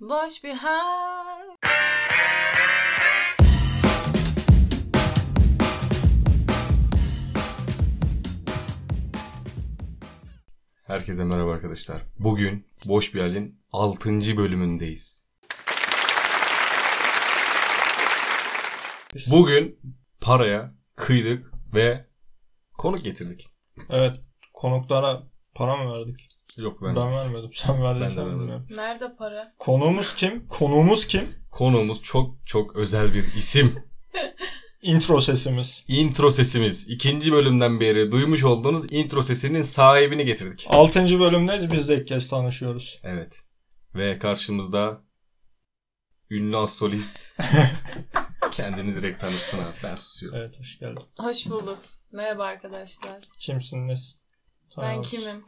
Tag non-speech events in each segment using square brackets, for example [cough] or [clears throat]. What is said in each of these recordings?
Boş bir hal. Herkese merhaba arkadaşlar. Bugün Boş Bir Hal'in 6. bölümündeyiz. Bugün paraya kıydık ve konuk getirdik. Evet. Konuklara para mı verdik? Yok Ben, ben, vermedim. [laughs] Sen verdiysen bilmiyorum. Nerede para? Konuğumuz kim? Konuğumuz kim? Konuğumuz çok çok özel bir isim. [laughs] Intro sesimiz. Intro sesimiz. ikinci bölümden beri duymuş olduğunuz intro sesinin sahibini getirdik. Altıncı bölümdeyiz. Biz de ilk kez tanışıyoruz. Evet. Ve karşımızda ünlü az solist. [laughs] Kendini direkt tanıtsın abi. Ben susuyorum. Evet hoş geldin. Hoş bulduk. Merhaba arkadaşlar. Kimsiniz? Ben kimim?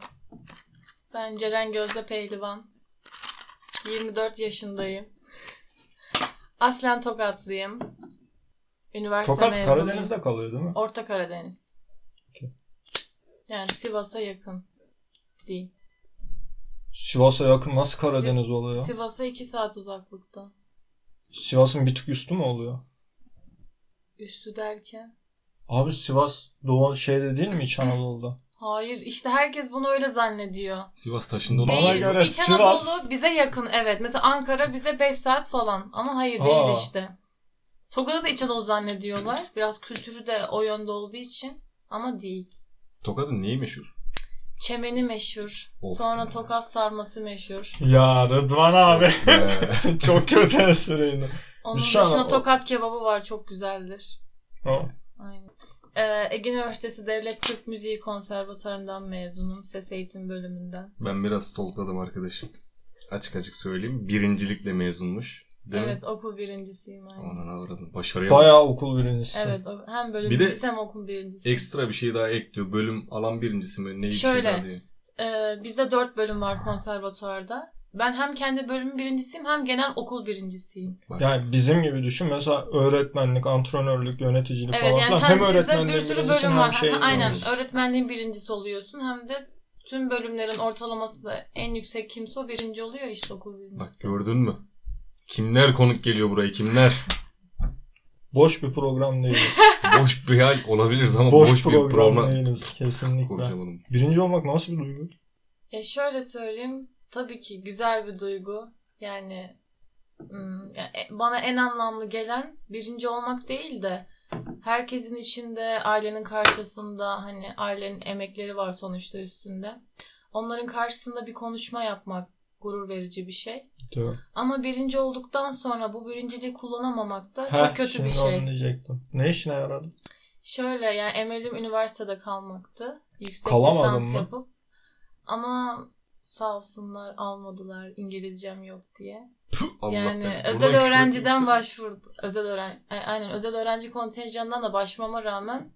Ben Ceren Gözde Pehlivan. 24 yaşındayım. Aslen Tokatlıyım. Üniversite Tokat mezunuyum. Karadeniz'de kalıyor değil mi? Orta Karadeniz. Okey. Yani Sivas'a yakın değil. Sivas'a yakın nasıl Karadeniz oluyor? Sivas'a 2 saat uzaklıkta. Sivas'ın bir tık üstü mü oluyor? Üstü derken. Abi Sivas Doğu şeyde değil mi İç Anadolu'da? Hayır işte herkes bunu öyle zannediyor. Sivas taşında olan Bana Değil. göre İç Sivas- Anadolu bize yakın evet. Mesela Ankara bize 5 saat falan. Ama hayır değil Aa. işte. Tokat'ı da İç Anadolu zannediyorlar. [clears throat] Biraz kültürü de o yönde olduğu için. Ama değil. Tokat'ın neyi meşhur? Çemeni meşhur. Of Sonra ya. tokat sarması meşhur. Ya Rıdvan abi. [laughs] [laughs] Çok kötü espriydi. Onun şu an dışında o- tokat kebabı var. Çok güzeldir. Ha. Aynen. Ee, Ege Üniversitesi Devlet Türk Müziği Konservatuarı'ndan mezunum. Ses eğitim bölümünden. Ben biraz stalkladım arkadaşım. Açık açık söyleyeyim. Birincilikle mezunmuş. Değil evet mi? okul birincisiyim. Aynen. Anan avradım. Başarıya bak. Bayağı okul birincisi. Evet hem bölüm Bir birincisi hem okul birincisi. Ekstra bir şey daha ekliyor. Bölüm alan birincisi mi? Ne bir Şöyle. şey daha diyor. Ee, bizde dört bölüm var konservatuarda. Ben hem kendi bölümün birincisiyim hem genel okul birincisiyim. Bak. Yani bizim gibi düşün mesela öğretmenlik, antrenörlük, yöneticilik Evet falan yani Hem öğretmenliğin bir sürü bölüm var. şey Aynen birincisi. öğretmenliğin birincisi oluyorsun hem de tüm bölümlerin ortalaması da en yüksek kimse o birinci oluyor işte okul Bak birincisi. gördün mü? Kimler konuk geliyor buraya? Kimler? [laughs] Boş bir program değiliz. [laughs] boş bir hal olabiliriz ama Boş, boş, bir program program. değiliz kesinlikle. Birinci olmak nasıl bir duygu? E şöyle söyleyeyim tabii ki güzel bir duygu. Yani hmm, e- bana en anlamlı gelen birinci olmak değil de herkesin içinde ailenin karşısında hani ailenin emekleri var sonuçta üstünde. Onların karşısında bir konuşma yapmak gurur verici bir şey. Mi? Ama birinci olduktan sonra bu birinciliği kullanamamak da Heh, çok kötü bir şey. diyecektim. Ne işine yaradı? Şöyle yani emelim üniversitede kalmaktı. Yüksek Kalamadın lisans mı? yapıp. Ama sağ olsunlar almadılar İngilizcem yok diye. Allah yani be. özel küfür öğrenciden başvurdu. Özel öğren e, aynen özel öğrenci kontenjanından da başvurmama rağmen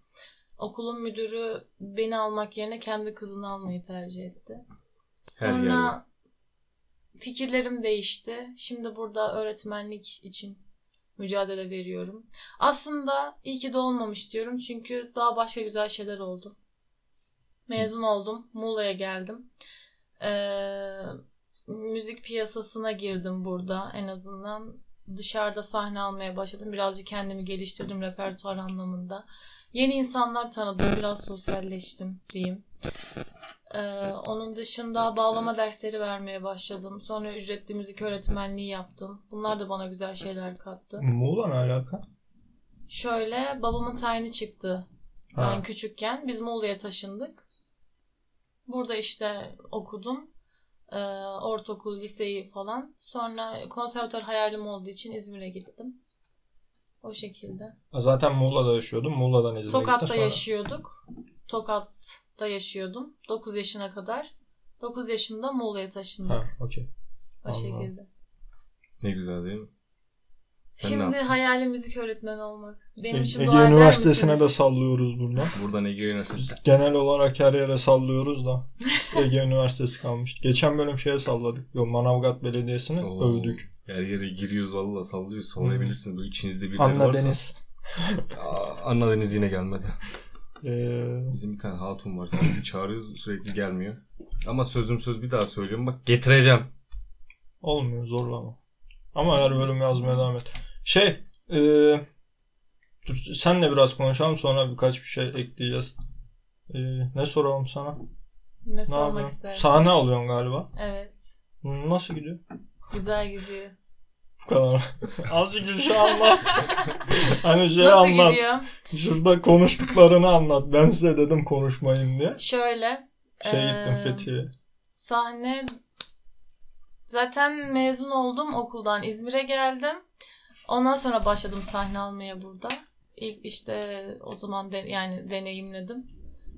okulun müdürü beni almak yerine kendi kızını almayı tercih etti. Her. Sonra fikirlerim değişti. Şimdi burada öğretmenlik için mücadele veriyorum. Aslında iyi ki de olmamış diyorum çünkü daha başka güzel şeyler oldu. Mezun oldum. Muğla'ya geldim. Ee, müzik piyasasına girdim burada en azından. Dışarıda sahne almaya başladım. Birazcık kendimi geliştirdim repertuar anlamında. Yeni insanlar tanıdım. Biraz sosyalleştim diyeyim. Ee, onun dışında bağlama dersleri vermeye başladım. Sonra ücretli müzik öğretmenliği yaptım. Bunlar da bana güzel şeyler kattı. Muğla ne alaka? Şöyle babamın tayini çıktı Ha. ben küçükken. Biz Muğla'ya taşındık. Burada işte okudum. Ee, ortaokul, liseyi falan. Sonra konservatuar hayalim olduğu için İzmir'e gittim. O şekilde. Zaten Muğla'da yaşıyordum. Muğla'dan İzmir'e gittim. Tokat'ta Sonra... yaşıyorduk. Tokat'ta yaşıyordum. 9 yaşına kadar. 9 yaşında Muğla'ya taşındık. Ha, okey. o anladım. şekilde. Ne güzel değil mi? Sen Şimdi hayalim müzik öğretmeni olmak. Benim için Ege dua eder Üniversitesi'ne de sallıyoruz buradan. [laughs] Buradan Ege Üniversitesi. Genel olarak her yere sallıyoruz da. [laughs] Ege Üniversitesi kalmış. Geçen bölüm şeye salladık. Yok Manavgat Belediyesi'ni Oo. övdük. Her yere giriyoruz valla sallıyoruz. Sallayabilirsiniz. Bu içinizde birileri Anla varsa. Deniz. [laughs] Aa, Anna Deniz yine gelmedi. Ee, Bizim bir tane hatun var. Sürekli çağırıyoruz. Sürekli gelmiyor. Ama sözüm söz bir daha söylüyorum. Bak getireceğim. olmuyor zorlama. Ama her bölüm yazmaya devam et. Şey, e, dur, senle biraz konuşalım sonra birkaç bir şey ekleyeceğiz. E, ne soralım sana? Ne Ne sormak istersin? Sahne alıyorsun galiba. Evet. Nasıl gidiyor? Güzel gidiyor. Bu kadar. [laughs] Azıcık bir şey anlat. [laughs] hani şey Nasıl anlat. gidiyor? Şurada konuştuklarını anlat. Ben size dedim konuşmayın diye. Şöyle. Şey gittim Ee, Fethiye. Sahne zaten mezun oldum okuldan İzmir'e geldim. Ondan sonra başladım sahne almaya burada. İlk işte o zaman de, yani deneyimledim.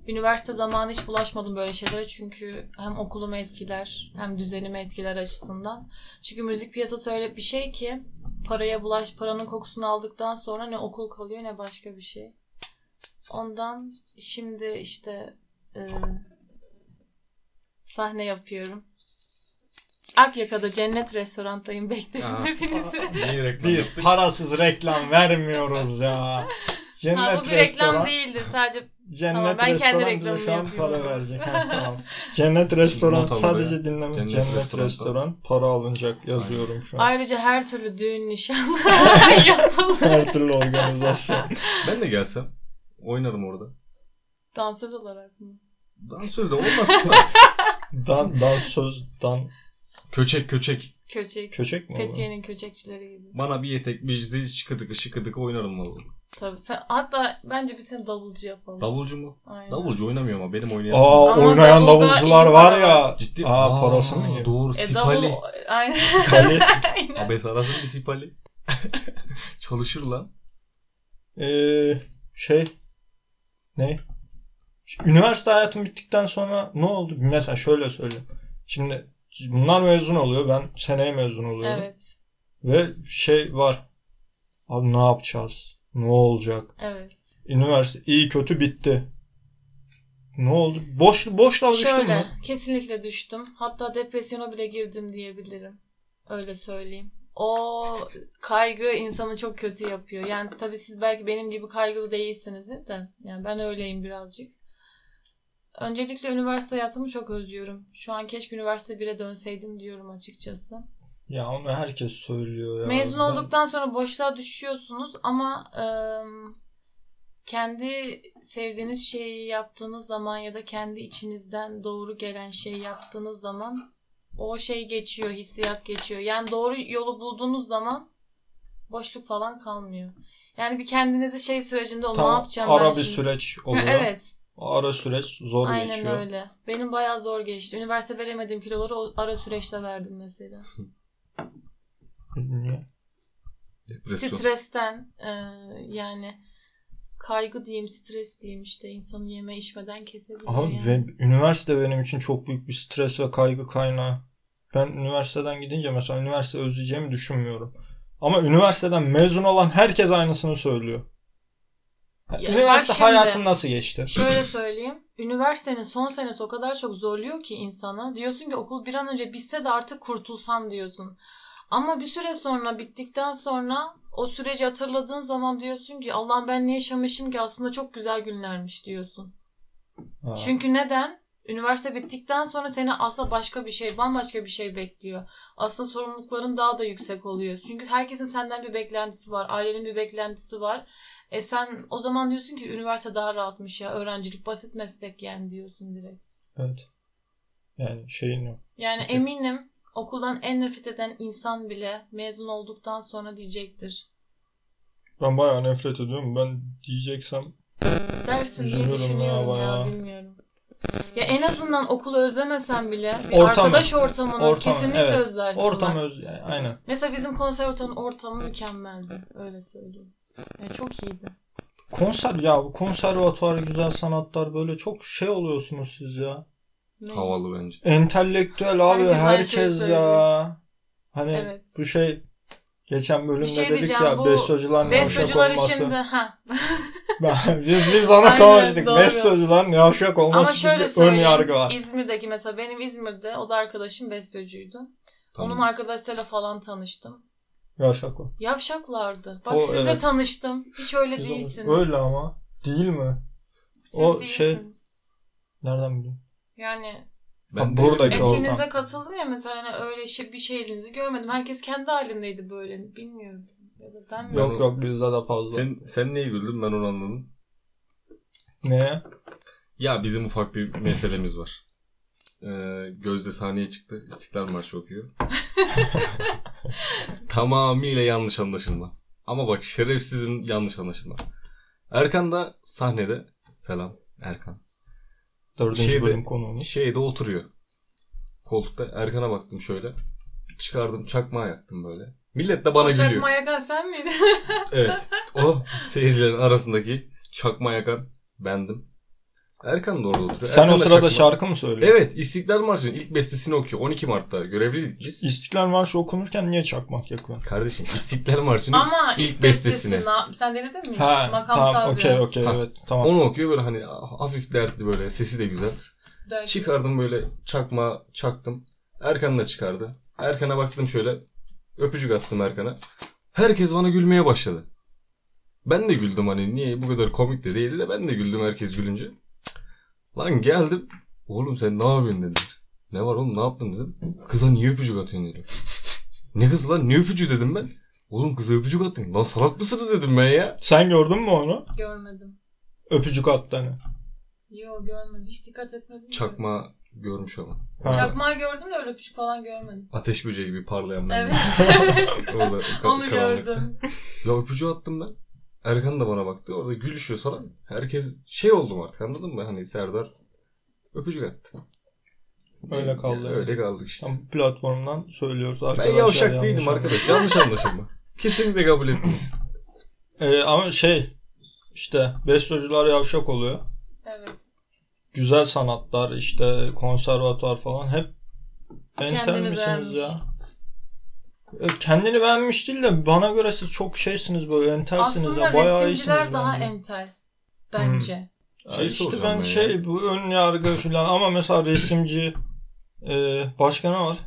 Üniversite zamanı hiç bulaşmadım böyle şeylere çünkü hem okulumu etkiler hem düzenimi etkiler açısından. Çünkü müzik piyasası öyle bir şey ki paraya bulaş, paranın kokusunu aldıktan sonra ne okul kalıyor ne başka bir şey. Ondan şimdi işte e, sahne yapıyorum. Akyaka'da Cennet Restorant'tayım. Beklerim Aa. hepinizi. [laughs] Niye reklam Biz yaptık? parasız reklam vermiyoruz ya. Cennet ha, bu bir restoran. reklam değildir. Sadece Cennet Tamam, ben kendi restoran bize şu an yapıyorum. para verecek. [laughs] Ha, tamam. Cennet restoran Not al sadece oraya. dinleme. Cennet Cennet, restoran. restoran para alınacak yazıyorum şu an. ayrıca her türlü düğün nişan [laughs] yapılır. Her türlü organizasyon. Ben de gelsem oynarım orada. Dansöz olarak mı? Dansöz de olmasın da. Dan, dans söz, dan, köçek köçek. Köçek. köçek mi? Fethiye'nin köçekçileri gibi. Bana bir yetek bir zil şıkıdık şıkıdık oynarım vallahi. Tabii sen, hatta bence bir seni davulcu yapalım. Davulcu mu? Aynen. Davulcu oynamıyor ama benim oynayan. Aa Ama oynayan davulda davulcular iyi var ya. Ciddi. Aa, parasını yiyor. Doğru. E, Sipali. davul... Aynen. Kale. Aynen. Abes arasın bir sipali. [laughs] Çalışır lan. Ee, şey ne? Üniversite hayatım bittikten sonra ne oldu? Mesela şöyle söyleyeyim. Şimdi bunlar mezun oluyor. Ben seneye mezun oluyorum. Evet. Ve şey var. Abi ne yapacağız? Ne olacak? Evet. Üniversite iyi kötü bitti. Ne oldu? Boş boşluğa düştün Şöyle, mü? kesinlikle düştüm. Hatta depresyona bile girdim diyebilirim. Öyle söyleyeyim. O kaygı insanı çok kötü yapıyor. Yani tabii siz belki benim gibi kaygılı değilsinizdir de. Yani ben öyleyim birazcık. Öncelikle üniversite hayatımı çok özlüyorum. Şu an keşke üniversite 1'e dönseydim diyorum açıkçası. Ya onu herkes söylüyor ya. Mezun Ben- olduktan sonra boşluğa düşüyorsunuz ama ım, kendi sevdiğiniz şeyi yaptığınız zaman ya da kendi içinizden doğru gelen şeyi yaptığınız zaman o şey geçiyor, hissiyat geçiyor. Yani doğru yolu bulduğunuz zaman boşluk falan kalmıyor. Yani bir kendinizi şey sürecinde o ne Tam yapacağım ara ben bir şimdi? süreç Ha, oluyor. Evet. O Ara süreç zor Aynen geçiyor. öyle. Benim bayağı zor geçti. Üniversite veremediğim kiloları o ara süreçte verdim mesela. Niye? Depresyon. Stresten e, yani kaygı diyeyim, stres diyeyim işte insanı yeme içmeden kesebiliyor Abi yani. ben- üniversite benim için çok büyük bir stres ve kaygı kaynağı. Ben üniversiteden gidince mesela üniversite özleyeceğimi düşünmüyorum. Ama üniversiteden mezun olan herkes aynısını söylüyor. Ya üniversite şimdi- hayatın nasıl geçti? Şöyle söyleyeyim. Üniversitenin son senesi o kadar çok zorluyor ki insana. Diyorsun ki okul bir an önce bitse de artık kurtulsam diyorsun. Ama bir süre sonra bittikten sonra o süreci hatırladığın zaman diyorsun ki Allah'ım ben ne yaşamışım ki aslında çok güzel günlermiş diyorsun. Ha. Çünkü neden? Üniversite bittikten sonra seni aslında başka bir şey, bambaşka bir şey bekliyor. Aslında sorumlulukların daha da yüksek oluyor. Çünkü herkesin senden bir beklentisi var. Ailenin bir beklentisi var. E sen o zaman diyorsun ki üniversite daha rahatmış ya. Öğrencilik basit meslek yani diyorsun direkt. Evet. Yani şeyin yok. Yani Peki. eminim okuldan en nefret eden insan bile mezun olduktan sonra diyecektir. Ben bayağı nefret ediyorum. Ben diyeceksem Dersin diye ya düşünüyorum ya, bayağı. bilmiyorum. Ya en azından okulu özlemesen bile bir Ortamı. arkadaş ortamını Ortamı, kesinlikle evet. özlersin. ortam bak. öz yani aynen. Mesela bizim konservatuvarın ortamı mükemmeldi. Öyle söyleyeyim. Yani çok iyiydi. Konser ya bu konservatuvar güzel sanatlar böyle çok şey oluyorsunuz siz ya. Ne? Havalı bence. Entelektüel abi Herkes herkes şeyi ya. söylüyor. Hani Evet. bu şey geçen bölümde şey dedik ya bu bestecilerin yavşak Besteciler olması. için de ha. [laughs] biz biz [laughs] Aynen, konuştuk. doğru. Bestecilerin yavşak Ama olması şöyle gibi ön yargı var. İzmir'deki mesela benim İzmir'de o da arkadaşım besteciydi. Tamam. Onun arkadaşlarıyla falan tanıştım. Yavşak o. Yavşaklardı. Bak O, sizle evet. tanıştım. Hiç öyle Biz değilsiniz. onu- Öyle ama. Değil mi? Siz o değilsiniz. şey- Nereden biliyorsun? Yani Ben de buradaki Etkinliğinize katıldım ya mesela hani öyle şey, bir şeyinizi görmedim. Herkes kendi halindeydi böyle. Bilmiyorum. Ya da ben mi? Yok yok bizde de fazla. Sen, sen neye güldün ben onu anladım. Neye? Ya bizim ufak bir meselemiz var. Ee, Gözde sahneye çıktı. İstiklal Marşı okuyor. [laughs] [laughs] Tamamıyla yanlış anlaşılma. Ama bak şerefsizim yanlış anlaşılma. Erkan da sahnede selam Erkan. Dördüncü Şeyde- bölüm konuğumuz. Şeyde oturuyor. Koltukta Erkan'a baktım şöyle. Çıkardım çakmağı yaktım böyle. Millet de bana O gülüyor. çakma yakan sen miydin? Evet. O seyircilerin arasındaki çakma yakan bendim. Erkan da orada oturuyor. Sen Erkan o da sırada çakma- şarkı mı söylüyorsun? Evet. İstiklal Marşı'nın ilk bestesini okuyor. 12 Mart'ta görevliydik biz. İstiklal Marşı okunurken niye çakmak yakıyorsun? Kardeşim İstiklal Marşı'nın Ama ilk ilk bestesini. bestesini. Sen denedin mi? Ha Makamsal tamam okey okey Ha. evet tamam. onu okuyor böyle hani hafif dertli böyle sesi de güzel. Çıkardım böyle çakma çaktım. Erkan da çıkardı. Erkan'a baktım şöyle. Öpücük attım Erkan'a. Herkes bana gülmeye başladı. Ben de güldüm hani niye bu kadar komik de değildi de ben de güldüm herkes gülünce. Lan geldim. Oğlum sen ne yapıyorsun dediler. Ne var oğlum ne yaptın dedim. Kıza niye öpücük atıyorsun dedim. Ne kızı lan ne öpücüğü dedim ben. Oğlum kıza öpücük attın. Lan salak mısınız dedim ben ya. Sen gördün mü onu? Görmedim. Öpücük attığını. Yok görmedim. Hiç dikkat etmedim. Çakma görmüş ama. Ha. Çakmağı gördüm de öyle öpücük falan görmedim. Ateş böceği gibi parlayan ben. Evet. [laughs] evet. Orada ka- Onu karanlıkta. gördüm. Ya öpücüğü attım ben. Erkan da bana baktı. Orada gülüşüyor falan. Herkes şey oldum artık anladın mı? Hani Serdar öpücük attı. Öyle kaldı. Ya, öyle kaldık işte. Tam platformdan söylüyoruz ben arkadaşlar. yavşak yanlış değilim arkadaş. Yanlış anlaşılma. [laughs] Kesinlikle kabul etmiyorum. Ee, ama şey işte besteciler yavşak oluyor. Evet. Güzel sanatlar işte konservatuar falan hep entel misiniz beğenmiş. ya? E, Kendini beğenmiş değil de bana göre siz çok şeysiniz böyle entelsiniz Aslında ya bayağı resimciler iyisiniz daha bence. entel. Bence. Ya Şey işte soracağım ben ben ya. şey bu ön yargı falan ama mesela resimci e, başka ne var?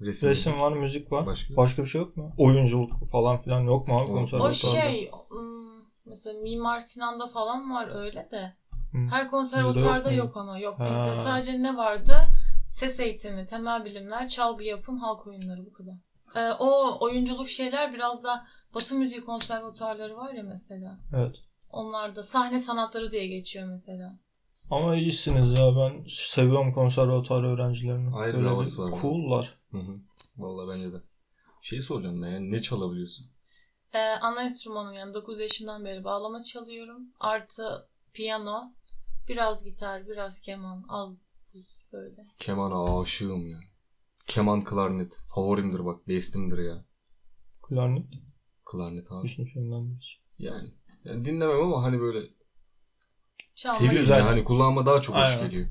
Resim, Resim var, müzik var. Başka? Başka bir şey yok mu? Oyunculuk falan filan yok mu abi O- O konservatuarda? şey ım, mesela Mimar Sinan'da falan var öyle de. Hı. Her yok mu? yok ama. Yok Ha. bizde sadece ne vardı? Ses eğitimi, temel bilimler, çalgı yapım, halk oyunları bu kadar. Ee, o oyunculuk şeyler biraz da Batı müziği konservatuarları var ya mesela. Evet. Onlar da sahne sanatları diye geçiyor mesela. Ama iyisiniz ya ben seviyorum konservatuar öğrencilerini. Ayrı bir Böyle havası var. Cool'lar. Hı hı. Vallahi bence de. Şeyi soracağım ben yani ne çalabiliyorsun? Ee, ana enstrümanım yani 9 yaşından beri bağlama çalıyorum. Artı piyano, biraz gitar, biraz keman, az böyle. Kemana aşığım ya. Keman klarnet. Favorimdir bak. Bestimdir ya. Klarnet. Klarnet abi. Hüsnü Şenlenmiş. Yani, yani dinlemem ama hani böyle Çalmak seviyorum Güzel. ya. Hani kulağıma daha çok hoş Aynen. geliyor.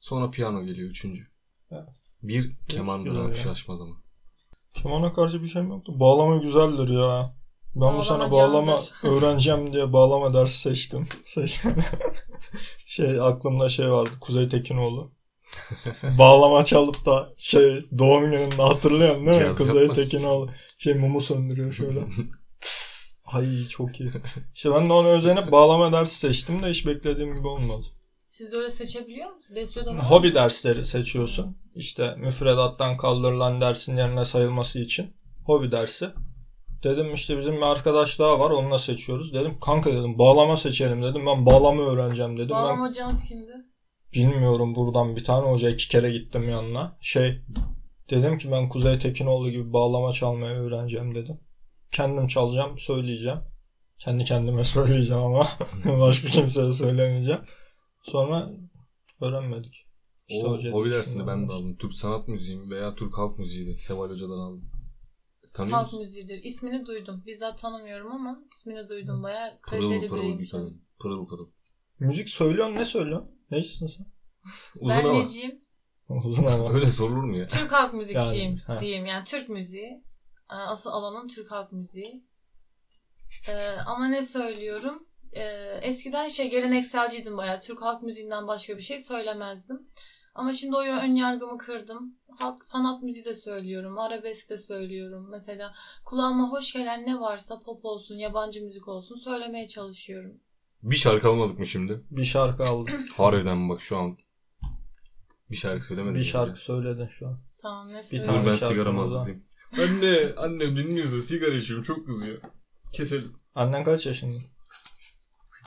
Sonra piyano geliyor üçüncü. Evet. Bir kemandır abi şaşmaz ama. Kemana karşı bir şeyim yoktu. Bağlama güzeldir ya. Ben bu sene bağlama [laughs] öğreneceğim diye bağlama dersi seçtim. Seç- [laughs] şey aklımda şey vardı. Kuzey Tekinoğlu. [laughs] bağlama çalıp da şey doğum gününde hatırlıyorsun değil mi? Caz Kuzey yapmaz. Tekinoğlu şey mumu söndürüyor şöyle. [laughs] Tıs. Ay çok iyi. İşte ben de onu özenip bağlama dersi seçtim de hiç beklediğim gibi olmadı. Siz de öyle seçebiliyor musunuz? Besyo'da mı? Hobi dersleri seçiyorsun. İşte müfredattan kaldırılan dersin yerine sayılması için. Hobi dersi. Dedim işte bizim bir arkadaş daha var onunla seçiyoruz. Dedim kanka dedim bağlama seçelim dedim. Ben bağlama öğreneceğim dedim. Bağlama Ben hocanız kimdi? Bilmiyorum buradan bir tane hoca iki kere gittim yanına. Şey dedim ki ben Kuzey Tekinoğlu gibi bağlama çalmayı öğreneceğim dedim. Kendim çalacağım söyleyeceğim. Kendi kendime [laughs] söyleyeceğim ama [laughs] başka kimseye söylemeyeceğim. Sonra öğrenmedik. İşte o hoca hobi dersini ben de aldım. Türk sanat müziği mi veya Türk halk müziği de Seval Hoca'dan aldım. Tanıyor Halk müziğidir. İsmini duydum. Bizzat tanımıyorum ama ismini duydum. Bayağı Pırıl kaliteli pırıl bir biriymiş. kadın. Pırıl pırıl. Müzik söylüyorsun ne söylüyorsun? Necisin sen? Uzun Ben ama. neciyim? [laughs] Uzun ama. Öyle sorulur mu ya? Türk halk müzikçiyim Yani, diyeyim. Yani Türk müziği. Ee, Asıl alanım Türk halk müziği. Ee, ama ne söylüyorum? Ee, eskiden şey gelenekselciydim bayağı. Türk halk müziğinden başka bir şey söylemezdim. Ama şimdi o ön yargımı kırdım. Halk sanat müziği de söylüyorum. Arabesk de söylüyorum. Mesela kulağıma hoş gelen ne varsa pop olsun, yabancı müzik olsun söylemeye çalışıyorum. Bir şarkı almadık mı şimdi? Bir şarkı aldım. Harbiden bak şu an Bir şarkı söylemedim. Bir şarkı bize? söyledin şu an. Tamam ne Bir söyleyeyim? Dur tane ben şarkımız sigaramı hazırlayayım. Anne, annem dinliyorsa sigara içiyorum çok kızıyor. Keselim. Annen kaç yaşında?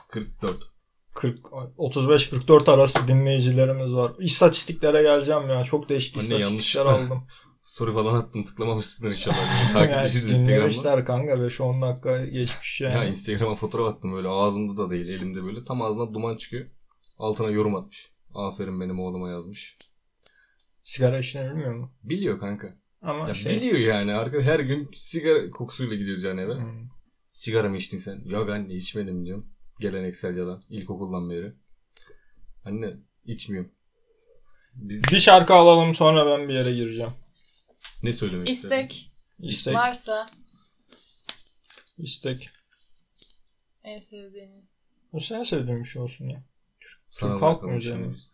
44. 40 35-44 arası dinleyicilerimiz var. İstatistiklere geleceğim ya. Çok değişik Anne, istatistikler yanlışlıkla. aldım. [laughs] Story falan attım tıklamamışsındır inşallah. yani [laughs] Takipleşiriz Instagram'da. dinlemişler kanka 5-10 dakika geçmiş yani. Ya Instagram'a fotoğraf attım böyle ağzımda da değil elimde böyle. Tam ağzından duman çıkıyor. Altına yorum atmış. Aferin benim oğluma yazmış. Sigara işini bilmiyor mu? Biliyor kanka. Ama Ya şey. biliyor yani. Arka, her gün sigara kokusuyla gidiyoruz yani eve. Hmm. Sigara mı içtin sen? Yok anne içmedim diyorum. Geleneksel yalan. İlkokuldan beri. Anne içmiyorum. Biz Bir şarkı alalım sonra ben bir yere gireceğim. Ne söylemek istedin? İstek İstek. varsa istek. en sevdiğiniz. Bu sen sevdiğin bir şey olsun ya. Sana bırakalım müziği şimdi biz.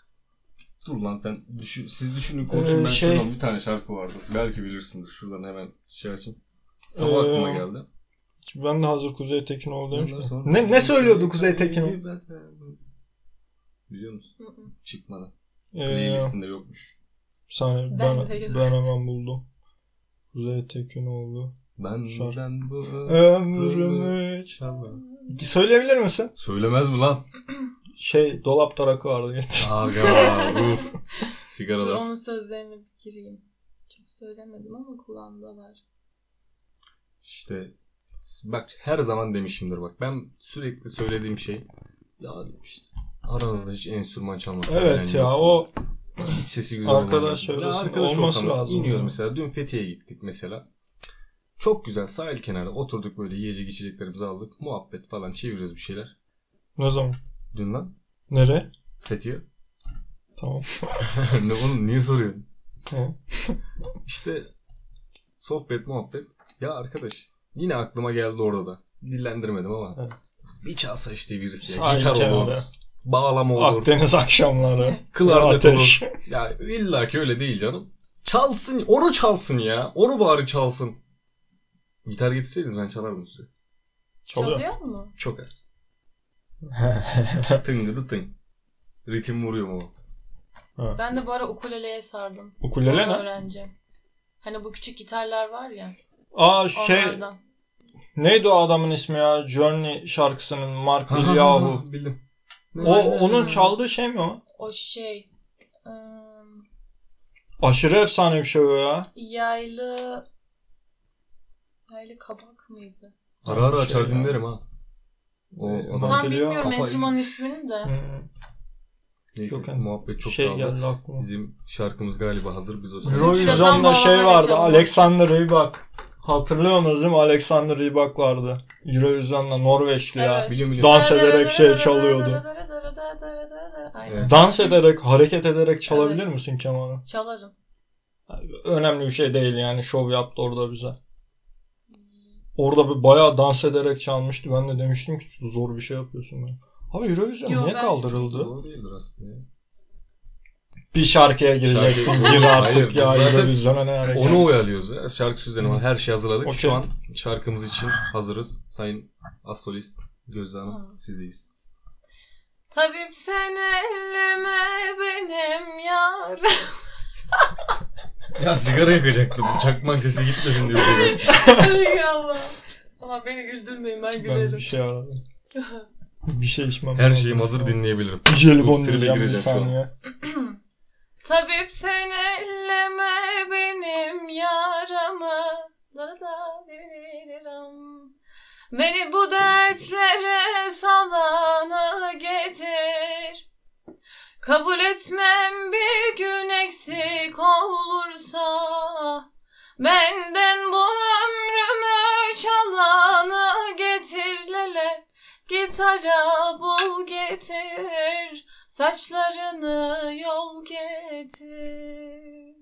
Dur lan sen düşün, siz düşünün konuşun Ee, ben şey- şuradan bir tane şarkı vardı. Belki bilirsindir. Şuradan hemen şey açayım. Sabah Ee, aklıma geldi. Ben de hazır Kuzey Tekinoğlu demiş Ondan mi? sonra- Ne, ne söylüyordu Kuzey Tekinoğlu? Biliyor musun? Hı hı. Çıkmadı. Ee, Playlistinde yokmuş. bir saniye ben, Ben ben, yok. hemen buldum. Kuzey Tekinoğlu. Benden bu Ömrümü çalma. Söyleyebilir misin? Söylemez mi lan? Şey dolap tarakı vardı getir. Aga [laughs] uf. Dur, Sigaralar. onun sözlerini bir gireyim. Çok söylemedim ama kulağımda var. İşte bak her zaman demişimdir bak. Ben sürekli söylediğim şey ya işte aranızda hiç enstrüman çalmak Evet bilen ya yok. o hiç sesi güzel Arkadaş olmayan- Ya arkadaş olması ortamı. lazım İniyoruz mesela. Dün Fethiye'ye gittik mesela. Çok güzel sahil kenarı oturduk böyle yiyecek içeceklerimizi aldık. Muhabbet falan çeviriyoruz bir şeyler. ne zaman? Dün lan Nere? Fethiye. Tamam. [laughs] ne oğlum niye soruyorsun? Tamam. İşte sohbet muhabbet. Ya arkadaş yine aklıma geldi orada da. Dillendirmedim ama. Evet. Bir çalsa işte birisi. ya. Sahil Gitar olur. Bağlama olur. Akdeniz akşamları. Klarnet Ateş. olur. Ya illa ki öyle değil canım. Çalsın. Onu çalsın ya. Onu bari çalsın. Gitar getirseydiniz ben çalardım size. Çalıyor. Çalıyor mu? Çok az. [laughs] Tıngıdı tın. Ritim vuruyor mu? Ben de bu ara ukuleleye sardım. Ukulele Onu ne? öğreneceğim. Hani bu küçük gitarlar var ya. Aa şey Onlardan. neydi o adamın ismi ya? Journey şarkısının Mark [laughs] Bilyahu. Bildim. O onun çaldığı şey mi o? O şey. ım, Aşırı efsane bir şey o ya. yaylı. Yaylı kabak mıydı? Ara ara Şey açar ya. dinlerim ha. O Ee, adam Tam Tam geliyor, bilmiyorum kafayı- enstrümanın ismini de. Hmm, neyse Yok yani. muhabbet çok şey kaldı. geldi aklıma. Bizim şarkımız galiba hazır. Biz o Eurovision'da şey vardı. Alexander Rybak. Hatırlıyorsunuz değil mi? Alexander Rybak vardı. Eurovision'da Norveçli ya. Evet. Biliyorum biliyorum. Dans ederek şey çalıyordu. Aynen. Dans ederek, hareket ederek çalabilir Evet. misin kemanı? Çalarım. Önemli bir şey değil yani. Şov yaptı orada bize. Orada bir bayağı dans ederek çalmıştı. Ben de demiştim ki zor bir şey yapıyorsun ben. Abi Eurovision Yo, niye ben- kaldırıldı? Doğru değildir aslında ya. Bir şarkıya gireceksin. Şarkı- Gir artık ya Eurovision'a ne hareket? Onu oyalıyoruz ya. Şarkı sözlerini var. Her şey hazırladık. Okey. Şu an şarkımız için hazırız. Sayın Asolist Gözde Hanım sizdeyiz. Tabip sen elleme benim yar. [laughs] Ya sigara yakacaktım. Çakmak sesi gitmesin diye uğraştım. [laughs] Ay Allah. Ama beni güldürmeyin ben Ben gülerim. bir şey aradım. [laughs] Bir şey içmem Her lazım. şeyim hazır dinleyebilirim. Bir jelibon tribe yiyeceğim bir gireceğim şu an. saniye. [clears throat] Tabip sen elleme benim yaramı. Darada diriram. Beni bu dertlere salana getir. Kabul etmem bir gün eksik olursa. Benden bu ömrümü çalana getir lele. Gitara bul getir. Saçlarını yol getir.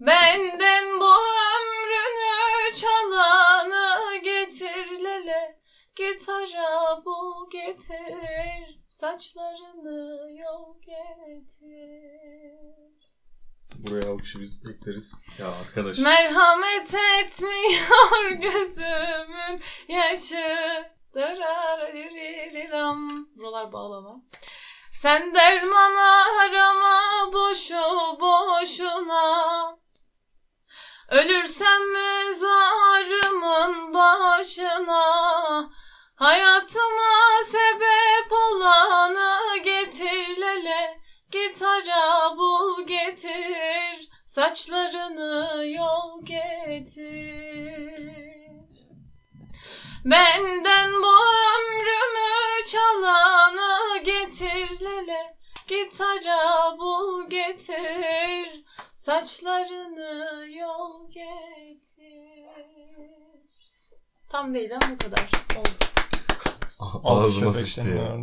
Benden bu ömrünü çalanı getir lele. Gitara bul getir. Saçlarını yol getir. Buraya alkışı biz ekleriz. Ya arkadaş. Merhamet etmiyor [laughs] gözümün yaşı. Buralar bağlama. Sen derman arama boşu boşuna. Ölürsem mezarımın başına. Hayatıma sebep olanı getir lele. Git ara bul getir. Saçlarını yol getir Benden bu ömrümü çalanı getir lele Git ara bul getir Saçlarını yol getir Tam değil ama bu kadar oldu. Ağzıma Alkış sıçtı ya.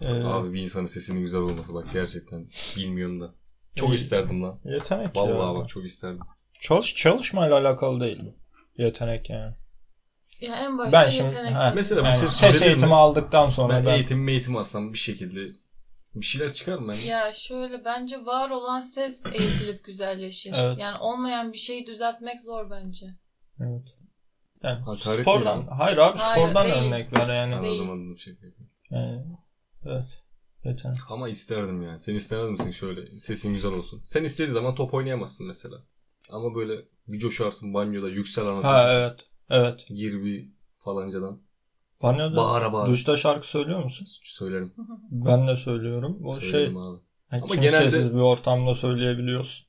Ee, Abi bir insanın sesinin güzel olması bak gerçekten bilmiyorum da. Çok İyi. isterdim lan. yetenek Vallahi ya. bak çok isterdim. Çalış, çalışmayla alakalı değil bu. Yetenek yani. Ya en başta Ben şimdi yetenek. Mesela bu yani ses ses eğitimi mi? aldıktan sonra Ben ben, eğitim eğitim alsam bir şekilde bir şeyler çıkar mı? Yani? Ya şöyle bence var olan ses eğitilip güzelleşir. Evet. Yani olmayan bir şeyi düzeltmek zor bence. evet. Yani Hakaret spordan değil hayır abi Hayır, spordan değil. örnek ver yani. Değil. Anladım anladım şey. yani evet. Yetenek. Ama isterdim yani. Sen istemez misin şöyle sesin güzel olsun. Sen istediğin zaman top oynayamazsın mesela. Ama böyle bir coşarsın banyoda yüksel anasını. Ha evet. Evet. Gir bir falancadan. Banyoda Bağıra bağıra. duşta şarkı söylüyor musun? Söylerim. Ben de söylüyorum. O şey Söylerim abi. yani Ama kimsesiz genelde- bir ortamda söyleyebiliyorsun.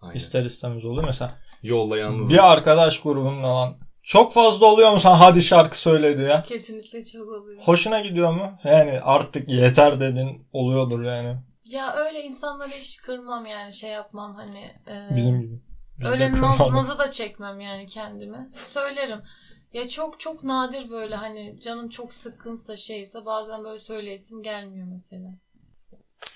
Aynen. İster istemez oluyor. Mesela Yolda yalnız. bir arkadaş grubunda lan çok fazla oluyor mu sen hadi şarkı söyledi ya? Kesinlikle çok oluyor. Hoşuna gidiyor mu? Yani artık yeter dedin oluyordur yani. Ya öyle insanları hiç kırmam yani şey yapmam hani. e, Bizim gibi. Biz öyle naz, nazı da çekmem yani kendimi. Söylerim. Ya çok çok nadir böyle hani canım çok sıkkınsa şeyse bazen böyle söyleyesim gelmiyor mesela.